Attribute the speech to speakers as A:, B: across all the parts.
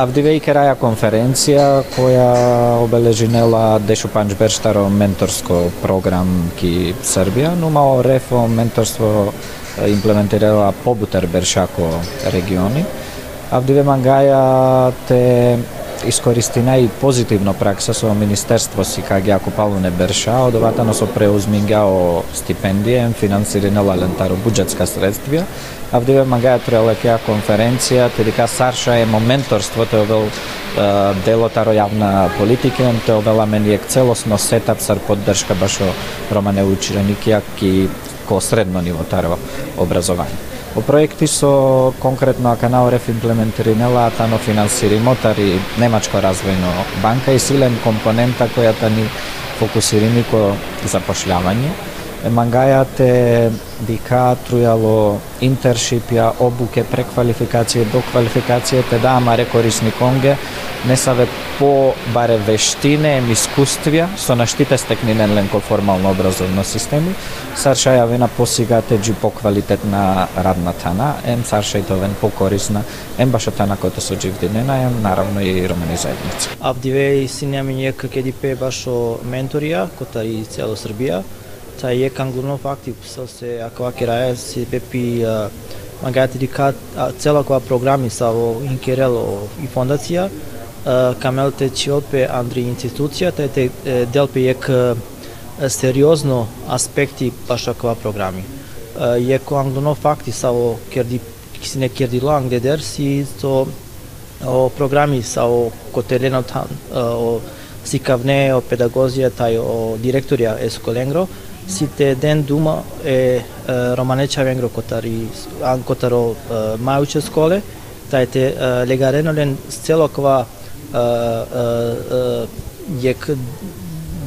A: Авдига и конференција која обележинела Дешу Панчберштаро менторско програм ки Србија, нума Рефо менторство имплементирала побутар Бершако региони. Авдиве Мангаја те искористи најпозитивно пракса со Министерство си кај ги акупало не берша, од овата носо со преузмингјао стипендија, финансиране лалентаро буџетска средствија, а вдиве магаја трелакеа конференција, те дека Сарша е моменторство, тој овел делотаро јавна политика, тој вела мене целосно сетап сар поддршка башо романе Учиреникија ки ко средно ниво таро образование. О проекти со конкретно Канал Реф имплементири нелата, но финансири мотари, Немачко развојно банка и силен компонента која та ни фокусири нико запошлявање. Мангајат е дека трујало интершипја, обуке, преквалификација, доквалификација, те да, маре корисни конге, не саве по баре вештине, ем искуствија, со наштите стекнинен ленко формално образовно системи, сарша ја вена посигате джи по квалитетна радна тана, ем сарша и товен по корисна, ем баша тана којто со дживдинена, ем наравно и ромени заедници. Абдивеј синја
B: ми ние како башо менторија, кота и цело Србија, taj je kanglurno fakti sa se akva kiraja se pepi magati di kat cela kova programi sa o inkerelo i fondacija kamel te ciope andri institucija taj te delpe jek seriozno aspekti paša kova programi je ko anglono fakti sa o kerdi kisine kerdi lang deder si to o programi sa o koteleno tan o sikavne o pedagogija taj o direktorija eskolengro si te den duma e romaneča vengro kotari an kotaro majuče skole taj te legareno len celokva jek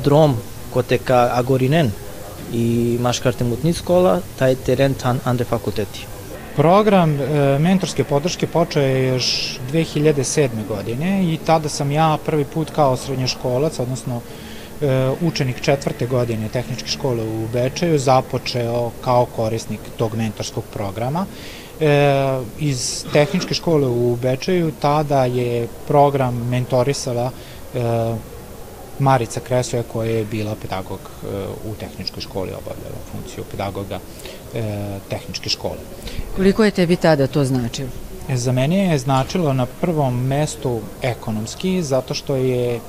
B: drom kote ka agorinen i maškarte mutni skola, taj teren tan ande fakulteti.
C: Program e, mentorske podrške počeo je još 2007. godine i tada sam ja prvi put kao srednjoškolac, odnosno e, učenik četvrte godine tehničke škole u Bečeju započeo kao korisnik tog mentorskog programa. E, iz tehničke škole u Bečeju tada je program mentorisala e, Marica Kresoja koja je bila pedagog e, u tehničkoj školi, obavljala funkciju pedagoga e, tehničke škole.
D: Koliko je tebi tada to značilo?
C: E, za mene je značilo na prvom mestu ekonomski, zato što je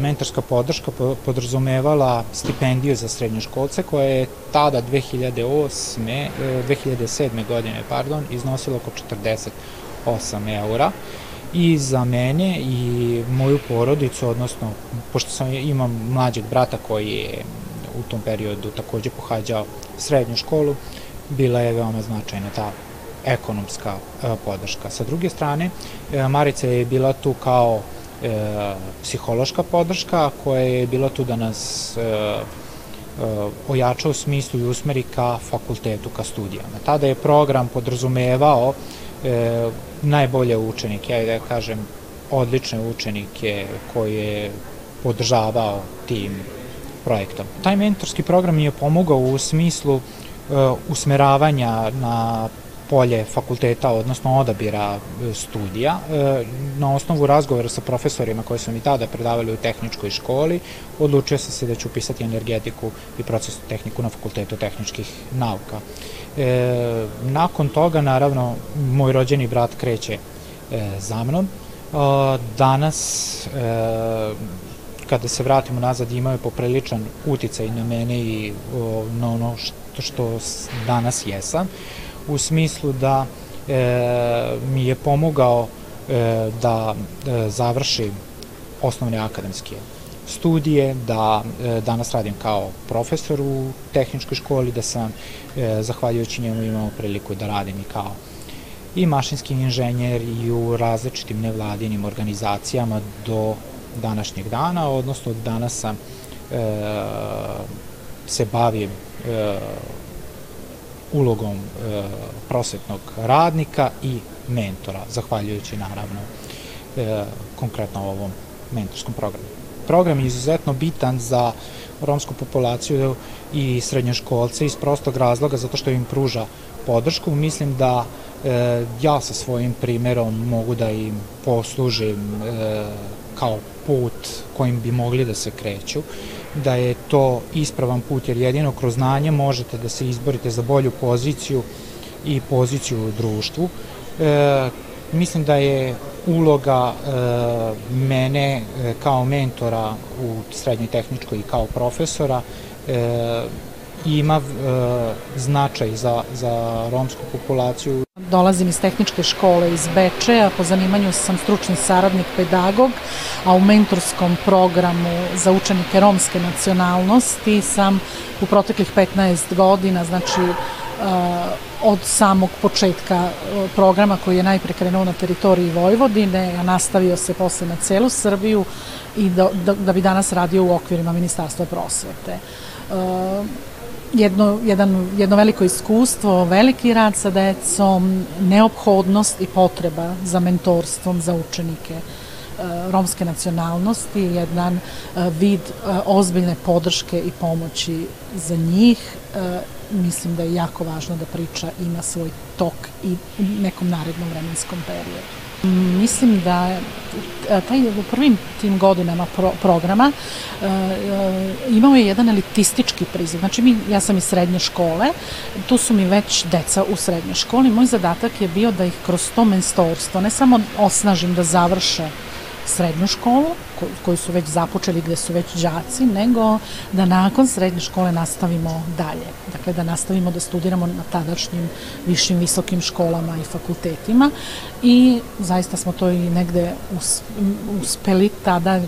C: mentorska podrška podrazumevala stipendiju za srednjoškolce koja je tada 2008. 2007. godine pardon, iznosila oko 48 eura i za mene i moju porodicu, odnosno, pošto sam, imam mlađeg brata koji je u tom periodu takođe pohađao srednju školu, bila je veoma značajna ta ekonomska e, podrška. Sa druge strane, e, Marica je bila tu kao e, psihološka podrška koja je bila tu da nas e, e, ojača u smislu i usmeri ka fakultetu, ka studijama. Tada je program podrazumevao e, najbolje učenike, ja da kažem odlične učenike koje je podržavao tim projektom. Taj mentorski program mi je pomogao u smislu e, usmeravanja na polje fakulteta, odnosno odabira e, studija. E, na osnovu razgovora sa profesorima koji su mi tada predavali u tehničkoj školi, odlučio sam se da ću upisati energetiku i procesnu tehniku na fakultetu tehničkih nauka. E, nakon toga, naravno, moj rođeni brat kreće za mnom. Danas, kada se vratimo nazad, imao je popriličan uticaj na mene i na ono što danas jesam, u smislu da e, mi je pomogao e, da e, završim osnovne akademske studije, da e, danas radim kao profesor u tehničkoj školi, da sam, e, zahvaljujući njemu, imao priliku da radim i kao i mašinski inženjer i u različitim nevladinim organizacijama do današnjeg dana, odnosno danas sam e, se bavim ulogom e, prosvetnog radnika i mentora, zahvaljujući naravno e, konkretno ovom mentorskom programu program je izuzetno bitan za romsku populaciju i srednjoškolce iz prostog razloga zato što im pruža podršku. Mislim da e, ja sa svojim primerom mogu da im poslužim e, kao put kojim bi mogli da se kreću, da je to ispravan put jer jedino kroz znanje možete da se izborite za bolju poziciju i poziciju u društvu. E, mislim da je uloga e, mene e, kao mentora u srednjoj tehničkoj i kao profesora e, ima e, značaj za, za romsku populaciju.
E: Dolazim iz tehničke škole iz Bečeja, po zanimanju sam stručni saradnik pedagog, a u mentorskom programu za učenike romske nacionalnosti sam u proteklih 15 godina, znači od samog početka programa koji je najpre krenuo na teritoriji Vojvodine, a nastavio se posle na celu Srbiju i da, da, da bi danas radio u okvirima Ministarstva prosvete jedno, jedan, jedno veliko iskustvo, veliki rad sa decom, neophodnost i potreba za mentorstvom za učenike e, romske nacionalnosti, jedan e, vid e, ozbiljne podrške i pomoći za njih. Mislim da je jako važno da priča ima svoj tok i u nekom narednom vremenskom periodu. Mislim da e, taj u prvim tim godinama pro, programa e, e, imao je jedan elitistički prizor. Znači, mi, ja sam iz srednje škole, tu su mi već deca u srednjoj školi. Moj zadatak je bio da ih kroz to menstorstvo ne samo osnažim da završe srednju školu, koju su već započeli gde su već đaci, nego da nakon srednje škole nastavimo dalje. Dakle, da nastavimo da studiramo na tadašnjim višim visokim školama i fakultetima i zaista smo to i negde uspeli tada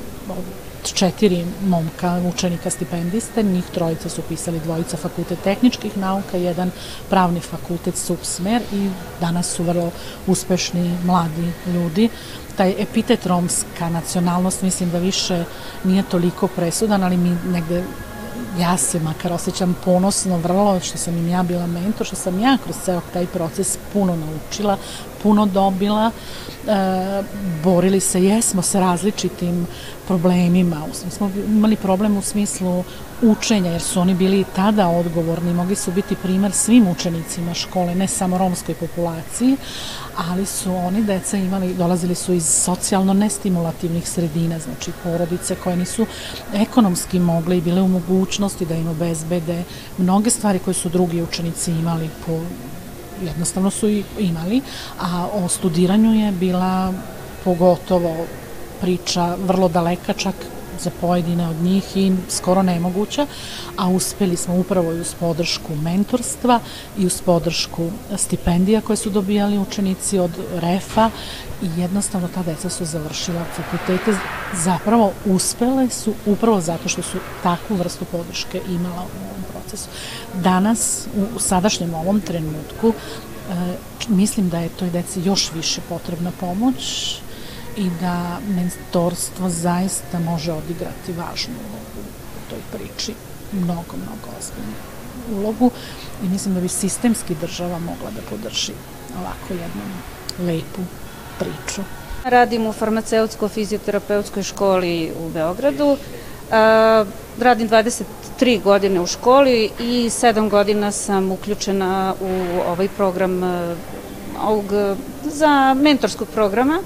E: četiri momka, učenika stipendiste, njih trojica su pisali dvojica fakultet tehničkih nauka, jedan pravni fakultet subsmer i danas su vrlo uspešni mladi ljudi. Taj epitet romska nacionalnost mislim da više nije toliko presudan, ali mi negde ja se makar osjećam ponosno vrlo što sam im ja bila mentor, što sam ja kroz ceo taj proces puno naučila, puno dobila, e, borili se, jesmo sa različitim problemima, mi smo imali problem u smislu učenja, jer su oni bili tada odgovorni, mogli su biti primer svim učenicima škole, ne samo romskoj populaciji, ali su oni deca imali, dolazili su iz socijalno nestimulativnih sredina, znači porodice koje nisu ekonomski mogle i bile u mogućnosti da im obezbede mnoge stvari koje su drugi učenici imali po jednostavno su i imali, a o studiranju je bila pogotovo priča vrlo daleka, čak za pojedine od njih i skoro nemoguća, a uspeli smo upravo i uz podršku mentorstva i uz podršku stipendija koje su dobijali učenici od REFA i jednostavno ta deca su završila fakultete, zapravo uspele su upravo zato što su takvu vrstu podrške imala u ovom procesu. Danas, u sadašnjem ovom trenutku, e, mislim da je toj deci još više potrebna pomoć, i da mentorstvo zaista može odigrati važnu ulogu u toj priči, mnogo, mnogo ozbiljnu ulogu i mislim da bi sistemski država mogla da podrži ovako jednu lepu priču.
F: Radim u farmaceutsko-fizioterapeutskoj školi u Beogradu. Radim 23 godine u školi i 7 godina sam uključena u ovaj program ovog, za mentorskog programa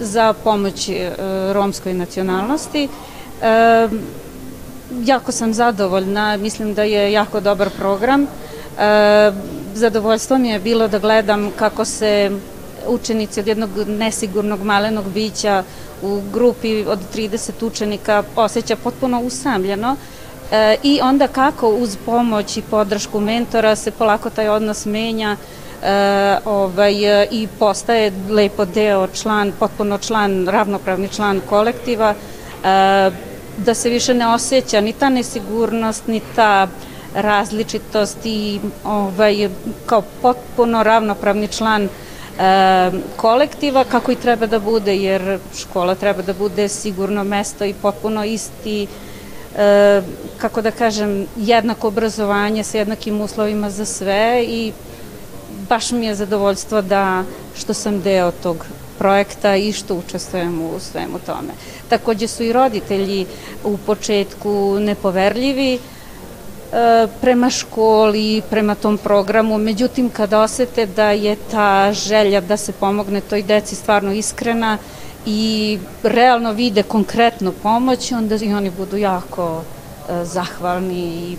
F: za pomoć e, romskoj nacionalnosti. E, jako sam zadovoljna, mislim da je jako dobar program. E, zadovoljstvo mi je bilo da gledam kako se učenici od jednog nesigurnog malenog bića u grupi od 30 učenika osjeća potpuno usamljeno i onda kako uz pomoć i podršku mentora se polako taj odnos menja e, ovaj, i postaje lepo deo član, potpuno član, ravnopravni član kolektiva, e, da se više ne osjeća ni ta nesigurnost, ni ta različitost i ovaj, kao potpuno ravnopravni član e, kolektiva kako i treba da bude jer škola treba da bude sigurno mesto i potpuno isti e, kako da kažem jednako obrazovanje sa jednakim uslovima za sve i baš mi je zadovoljstvo da što sam deo tog projekta i što učestvujem u svemu tome. Takođe su i roditelji u početku nepoverljivi, prema školi, prema tom programu, međutim kada osete da je ta želja da se pomogne toj deci stvarno iskrena i realno vide konkretnu pomoć, onda i oni budu jako e, zahvalni i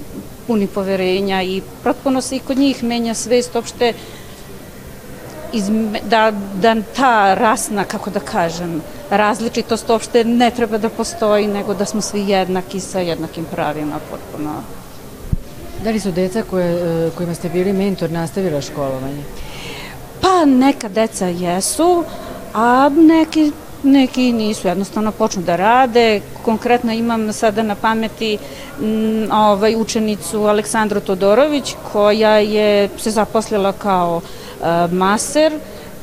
F: puni poverenja i protpuno se i kod njih menja svest opšte izme, da, da ta rasna, kako da kažem, različitost uopšte ne treba da postoji, nego da smo svi jednaki sa jednakim pravima potpuno.
D: Da li su deca koje, e, kojima ste bili mentor nastavila školovanje?
F: Pa neka deca jesu, a neki neki nisu, jednostavno počnu da rade. Konkretno imam sada na pameti m, ovaj, učenicu Aleksandru Todorović koja je se zaposlila kao master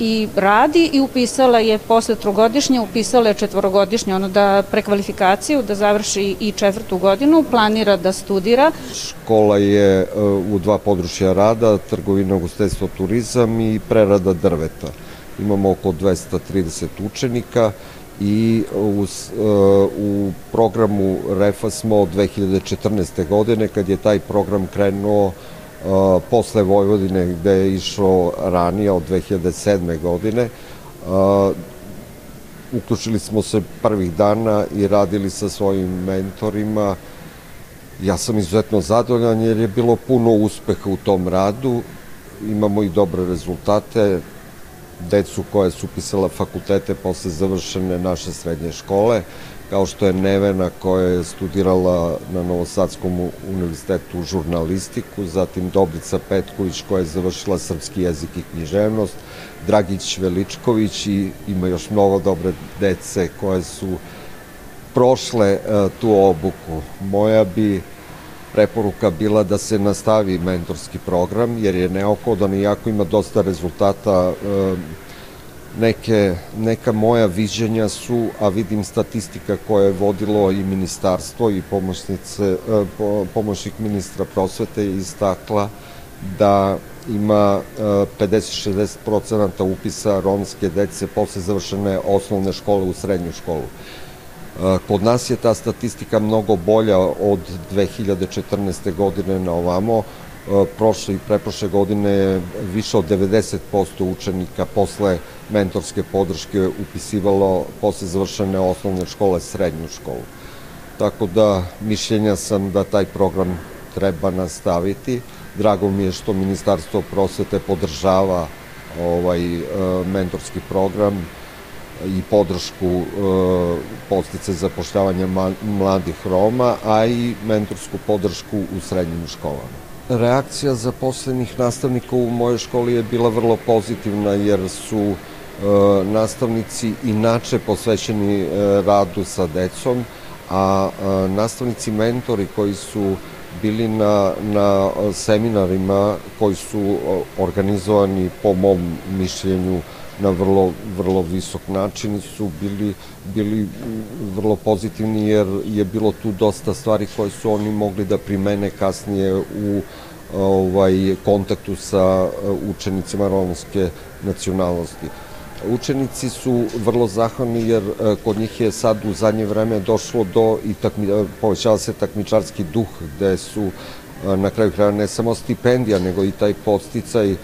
F: i radi i upisala je posle trogodišnje, upisala je četvorogodišnje, ono da prekvalifikaciju, da završi i četvrtu godinu, planira da studira.
G: Škola je e, u dva područja rada, trgovina, ugostiteljstvo, turizam i prerada drveta. Imamo oko 230 učenika i u, e, u programu REFA smo od 2014. godine, kad je taj program krenuo posle Vojvodine gde je išao ranije od 2007. godine. Uključili smo se prvih dana i radili sa svojim mentorima. Ja sam izuzetno zadovoljan jer je bilo puno uspeha u tom radu. Imamo i dobre rezultate. Decu koje su pisala fakultete posle završene naše srednje škole kao što je Nevena koja je studirala na Novosadskom univerzitetu žurnalistiku, zatim Dobrica Petković koja je završila srpski jezik i književnost, Dragić Veličković i ima još mnogo dobre dece koje su prošle uh, tu obuku. Moja bi preporuka bila da se nastavi mentorski program, jer je neophodan i jako ima dosta rezultata uh, neke, neka moja viđenja su, a vidim statistika koje je vodilo i ministarstvo i pomoćnice, e, pomoćnik ministra prosvete je istakla da ima 50-60% e, upisa romske dece posle završene osnovne škole u srednju školu. E, kod nas je ta statistika mnogo bolja od 2014. godine na ovamo, prošle i preprošle godine više od 90% učenika posle mentorske podrške upisivalo posle završene osnovne škole srednju školu. Tako da mišljenja sam da taj program treba nastaviti. Drago mi je što Ministarstvo prosvete podržava ovaj e, mentorski program i podršku e, postice zapošljavanja mladih Roma, a i mentorsku podršku u srednjim školama. Reakcija zaposlenih nastavnika u mojoj školi je bila vrlo pozitivna jer su e, nastavnici inače posvećeni e, radu sa decom, a e, nastavnici mentori koji su bili na, na seminarima koji su organizovani po mom mišljenju na vrlo, vrlo visok način su bili, bili vrlo pozitivni jer je bilo tu dosta stvari koje su oni mogli da primene kasnije u ovaj, kontaktu sa uh, učenicima romske nacionalnosti. Učenici su vrlo zahvalni jer uh, kod njih je sad u zadnje vreme došlo do i takmi, uh, povećava se takmičarski duh gde su na kraju kraja ne samo stipendija nego i taj podsticaj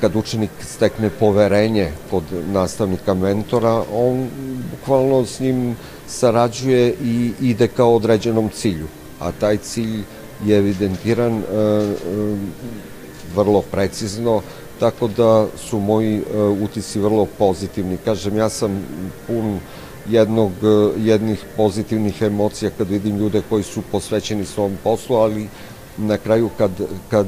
G: kad učenik stekne poverenje kod nastavnika mentora, on bukvalno s njim sarađuje i ide kao određenom cilju. A taj cilj je evidentiran e, e, vrlo precizno, tako da su moji e, utisi vrlo pozitivni. Kažem, ja sam pun jednog, jednih pozitivnih emocija kad vidim ljude koji su posvećeni svom poslu, ali na kraju kad, kad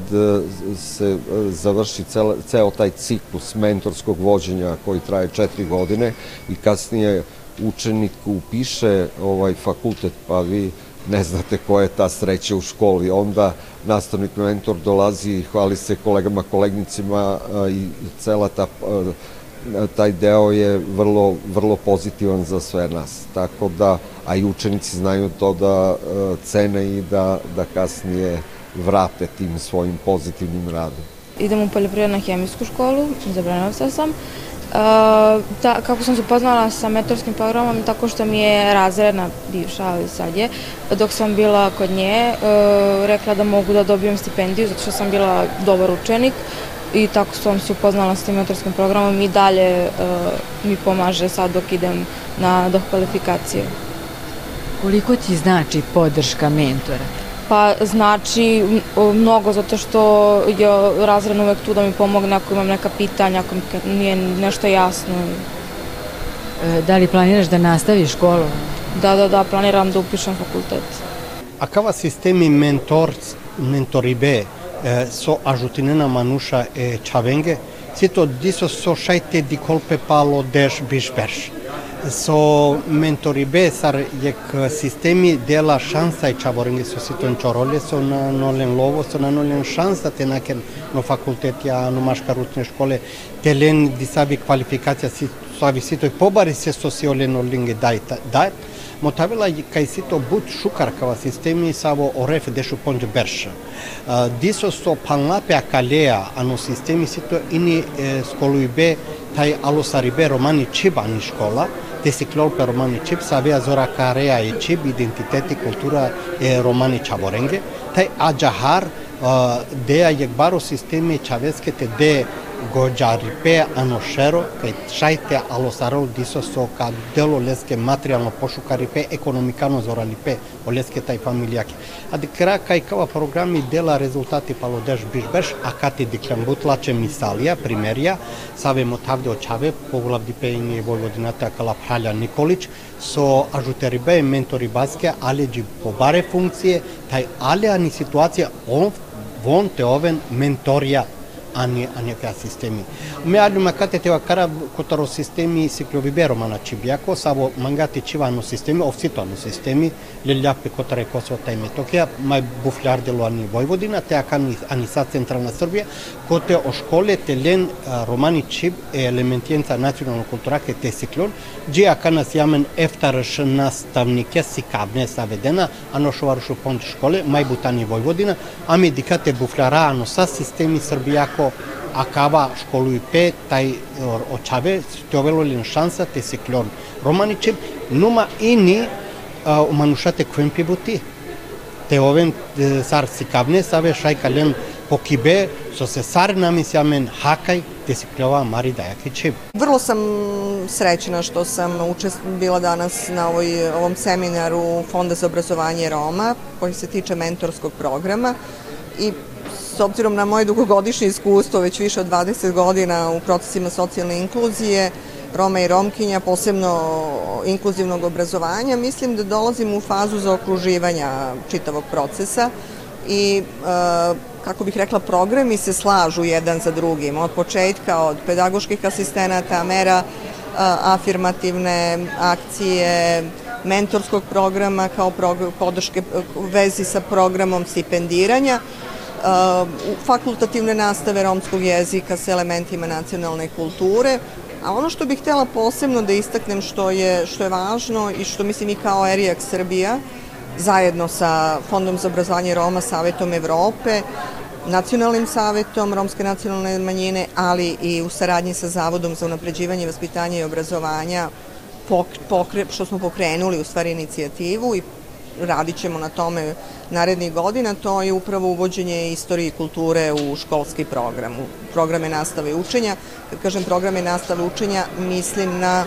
G: se završi cel, ceo taj ciklus mentorskog vođenja koji traje četiri godine i kasnije učenik upiše ovaj fakultet, pa vi ne znate koja je ta sreća u školi. Onda nastavnik mentor dolazi i hvali se kolegama, kolegnicima i cela ta taj deo je vrlo, vrlo pozitivan za sve nas. Tako da, a i učenici znaju to da cene i da, da kasnije vrate tim svojim pozitivnim radom.
H: Idem u poljoprivredno-hemijsku školu, za Brenovca sam, da, kako sam se upoznala sa mentorskim programom, tako što mi je razredna bivša, ali sad je, dok sam bila kod nje, uh, rekla da mogu da dobijem stipendiju, zato što sam bila dobar učenik i tako sam se upoznala s tim mentorskim programom i dalje uh, mi pomaže sad dok idem na dokvalifikacije.
D: Koliko ti znači podrška mentora?
H: Pa znači mnogo zato što je razredno uvek tu da mi pomogne ako imam neka pitanja, ako mi nije nešto jasno.
D: E, da li planiraš da nastaviš školu?
H: Da, da, da, planiram da upišem fakultet.
I: Acaba sistemi mentor, mentoribe eh, so ajutinena manusha e chavenge, sito diso so shaite di colpe palo desh bishbersh. so со ментори бесар јек системи дела шанса и чаборинги со ситон чороле со на нолен лово со на нолен шанса тенакен на факултет ја номашка рутне школе телен дисави квалификација си сави ситој побари се со си олен олинге дајт дајт мотавила кај сито бут шукаркава системи саво ореф дешу понџ берш. Дисо со панлапеа калеа ано системи сито ини сколуибе тај алосарибе романи чибани школа tai alosaribe romani chibani škola Desiclor pe romani cip, să avea zora care e cip, identitate, cultura e romani chaborenge, tai ajahar uh, de a yekbaro sisteme chaveskete de Годжарипе аношеро кај шајте алосарол дисо со ка дело леске материјално пошукарипе економикано зоралипе о леске тај фамилијаке. А декра кај кава програми дела резултати палодеш бишбеш, а кати дикамбутлаче мисалија, примерија, саве мотавде очаве, поглавди пејни војводината кала Пралја Николич, со ажутерибе ментори баске, аледжи побаре функција, тај алеани ситуација он вон те овен менторија они анекоја системи. Ме Меадума катетева кара котаро системи се си клюбиберома на Чибјако, саво мангати чивано системи, овситоано системи, лилјапи котаре косо тај Метокија, мај буфлярдело ани Војводина, теа кани ани са Централна Србија, коте ошколе телен романи Чиб е елементиенца национално култура ке те сиклон, джија кана сјамен ефтарш наставнике си кабне саведена, ано шоварушу понт школе, мај бутани Војводина, ами дикате буфлярано са системи Србијако butani Vojvodina a medikate bufljara ano sa sistemi Srbijako acaba școlui pe tai o chave teovelolin șansa te ciclon romanice numa ini uh, manușate kvempi buti te oven sar sikavne save šaj kalen pokibe so se sar namisjamen hakaj te si pljova Mari Dajakićev.
J: Vrlo sam srećna što sam bila danas na ovoj, ovom seminaru Fonda za obrazovanje Roma koji se tiče mentorskog programa i s obzirom na moje dugogodišnje iskustvo, već više od 20 godina u procesima socijalne inkluzije, Roma i Romkinja, posebno inkluzivnog obrazovanja, mislim da dolazim u fazu zaokruživanja čitavog procesa i e, kako bih rekla, programi se slažu jedan za drugim, od početka, od pedagoških asistenata, mera e, afirmativne akcije, mentorskog programa kao podrške u vezi sa programom stipendiranja, fakultativne nastave romskog jezika sa elementima nacionalne kulture, a ono što bih htela posebno da istaknem što je, što je važno i što mislim i kao ERIAK Srbija, zajedno sa Fondom za obrazovanje Roma, Savetom Evrope, Nacionalnim savetom Romske nacionalne manjine, ali i u saradnji sa Zavodom za unapređivanje vaspitanja i obrazovanja, pokre, što smo pokrenuli u stvari inicijativu i radit ćemo na tome narednih godina, to je upravo uvođenje istorije i kulture u školski program, u programe nastave i učenja. Kad kažem programe nastave i učenja, mislim na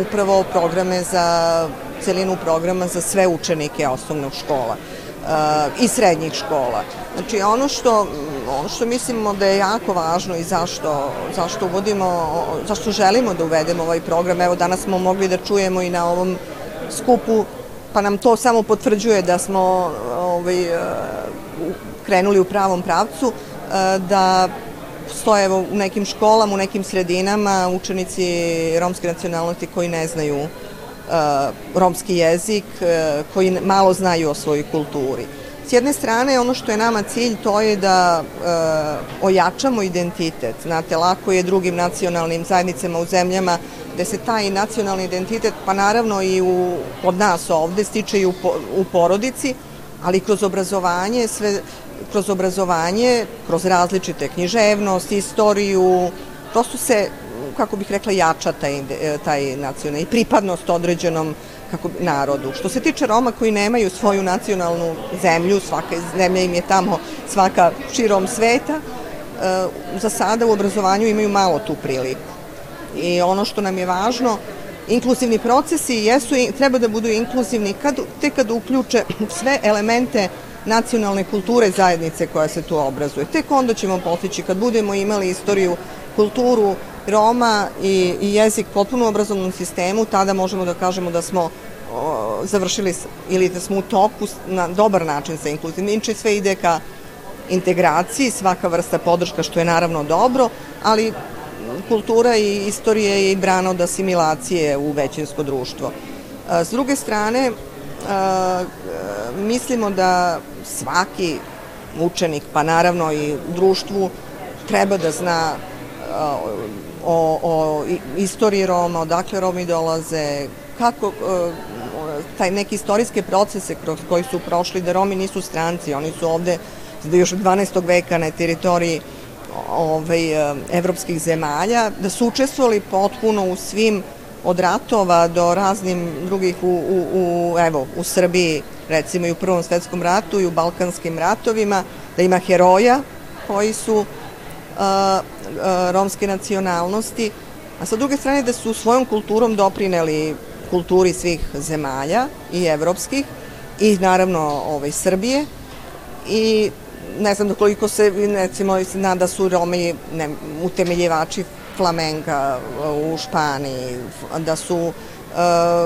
J: upravo programe za celinu programa za sve učenike osnovnog škola uh, i srednjih škola. Znači ono što, ono što mislimo da je jako važno i zašto, zašto uvodimo, zašto želimo da uvedemo ovaj program, evo danas smo mogli da čujemo i na ovom skupu pa nam to samo potvrđuje da smo ovaj, e, krenuli u pravom pravcu, e, da stoje u nekim školama, u nekim sredinama učenici romske nacionalnosti koji ne znaju e, romski jezik, koji malo znaju o svojoj kulturi. S jedne strane, ono što je nama cilj, to je da e, ojačamo identitet. Znate, lako je drugim nacionalnim zajednicama u zemljama gde se taj nacionalni identitet, pa naravno i u, kod nas ovde, stiče i u, u porodici, ali kroz obrazovanje, sve, kroz obrazovanje, kroz različite književnost, istoriju, prosto se kako bih rekla, jača taj, taj nacionalni pripadnost određenom kako, narodu. Što se tiče Roma koji nemaju svoju nacionalnu zemlju, svaka zemlja im je tamo svaka širom sveta, za sada u obrazovanju imaju malo tu priliku. I ono što nam je važno, inkluzivni procesi jesu, treba da budu inkluzivni kad, te kad uključe sve elemente nacionalne kulture zajednice koja se tu obrazuje. Tek onda ćemo postići kad budemo imali istoriju, kulturu Roma i, i jezik potpuno u obrazovnom sistemu, tada možemo da kažemo da smo o, završili ili da smo u toku na dobar način sa inkluzivnim. Inče sve ide ka integraciji, svaka vrsta podrška što je naravno dobro, ali kultura i istorija je i brana od asimilacije u većinsko društvo. S druge strane, mislimo da svaki učenik, pa naravno i društvu, treba da zna o, o istoriji Roma, odakle Romi dolaze, kako taj neki istorijske procese kroz koji su prošli, da Romi nisu stranci, oni su ovde još od 12. veka na teritoriji ovaj, evropskih zemalja, da su učestvovali potpuno u svim od ratova do raznim drugih u, u, u, evo, u Srbiji, recimo i u Prvom svetskom ratu i u Balkanskim ratovima, da ima heroja koji su uh, uh, romske nacionalnosti, a sa druge strane da su svojom kulturom doprineli kulturi svih zemalja i evropskih i naravno ovaj, Srbije. I ne znam koliko se, recimo, zna da su Romi ne, utemeljivači flamenka u Španiji, da su e,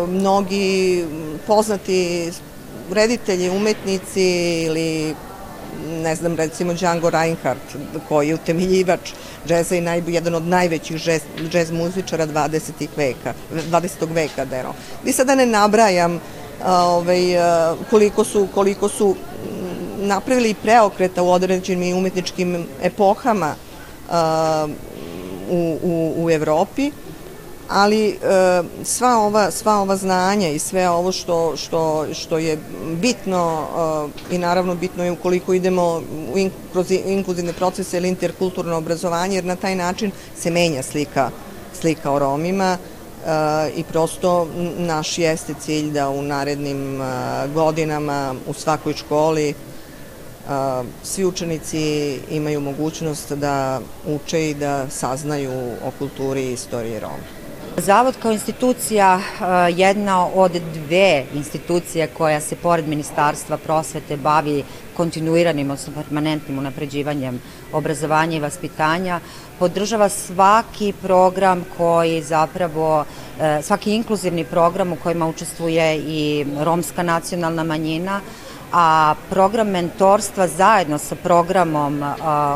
J: mnogi poznati reditelji, umetnici ili ne znam, recimo Django Reinhardt, koji je utemeljivač džeza i naj, jedan od najvećih džez, džez muzičara 20. veka, 20. veka, da je Vi sada ne nabrajam ovaj, koliko su, koliko su napravili preokreta u određenim umetničkim epohama u, u, u Evropi, ali e, sva ova sva ova znanja i sve ovo što što što je bitno e, i naravno bitno je ukoliko idemo u in, kroz inkluzivne procese ili interkulturno obrazovanje jer na taj način se menja slika slika o Romima e, i prosto naš jeste cilj da u narednim e, godinama u svakoj školi svi učenici imaju mogućnost da uče i da saznaju o kulturi i istoriji Roma.
K: Zavod kao institucija jedna od dve institucije koja se pored Ministarstva prosvete bavi kontinuiranim, odnosno permanentnim unapređivanjem obrazovanja i vaspitanja, podržava svaki program koji zapravo, e, svaki inkluzivni program u kojima učestvuje i romska nacionalna manjina, a program mentorstva zajedno sa programom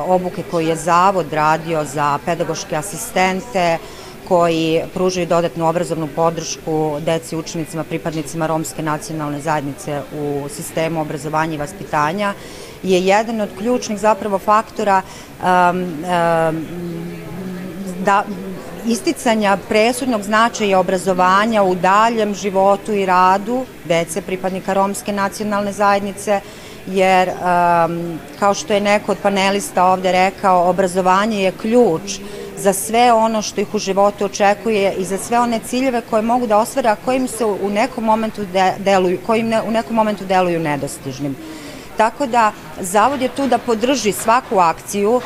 K: obuke koji je Zavod radio za pedagoške asistente, koji pružaju dodatnu obrazovnu podršku deci učenicima, pripadnicima romske nacionalne zajednice u sistemu obrazovanja i vaspitanja, je jedan od ključnih zapravo faktora um, um, da, isticanja presudnog značaja obrazovanja u daljem životu i radu dece pripadnika romske nacionalne zajednice, jer um, kao što je neko od panelista ovde rekao, obrazovanje je ključ za sve ono što ih u životu očekuje i za sve one ciljeve koje mogu da ostvare, a kojim se u nekom momentu de, deluju, kojim ne, u nekom momentu deluju nedostižnim. Tako da Zavod je tu da podrži svaku akciju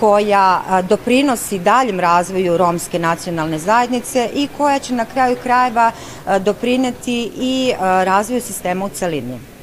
K: koja doprinosi daljem razvoju romske nacionalne zajednice i koja će na kraju krajeva doprineti i razvoju sistema u celini.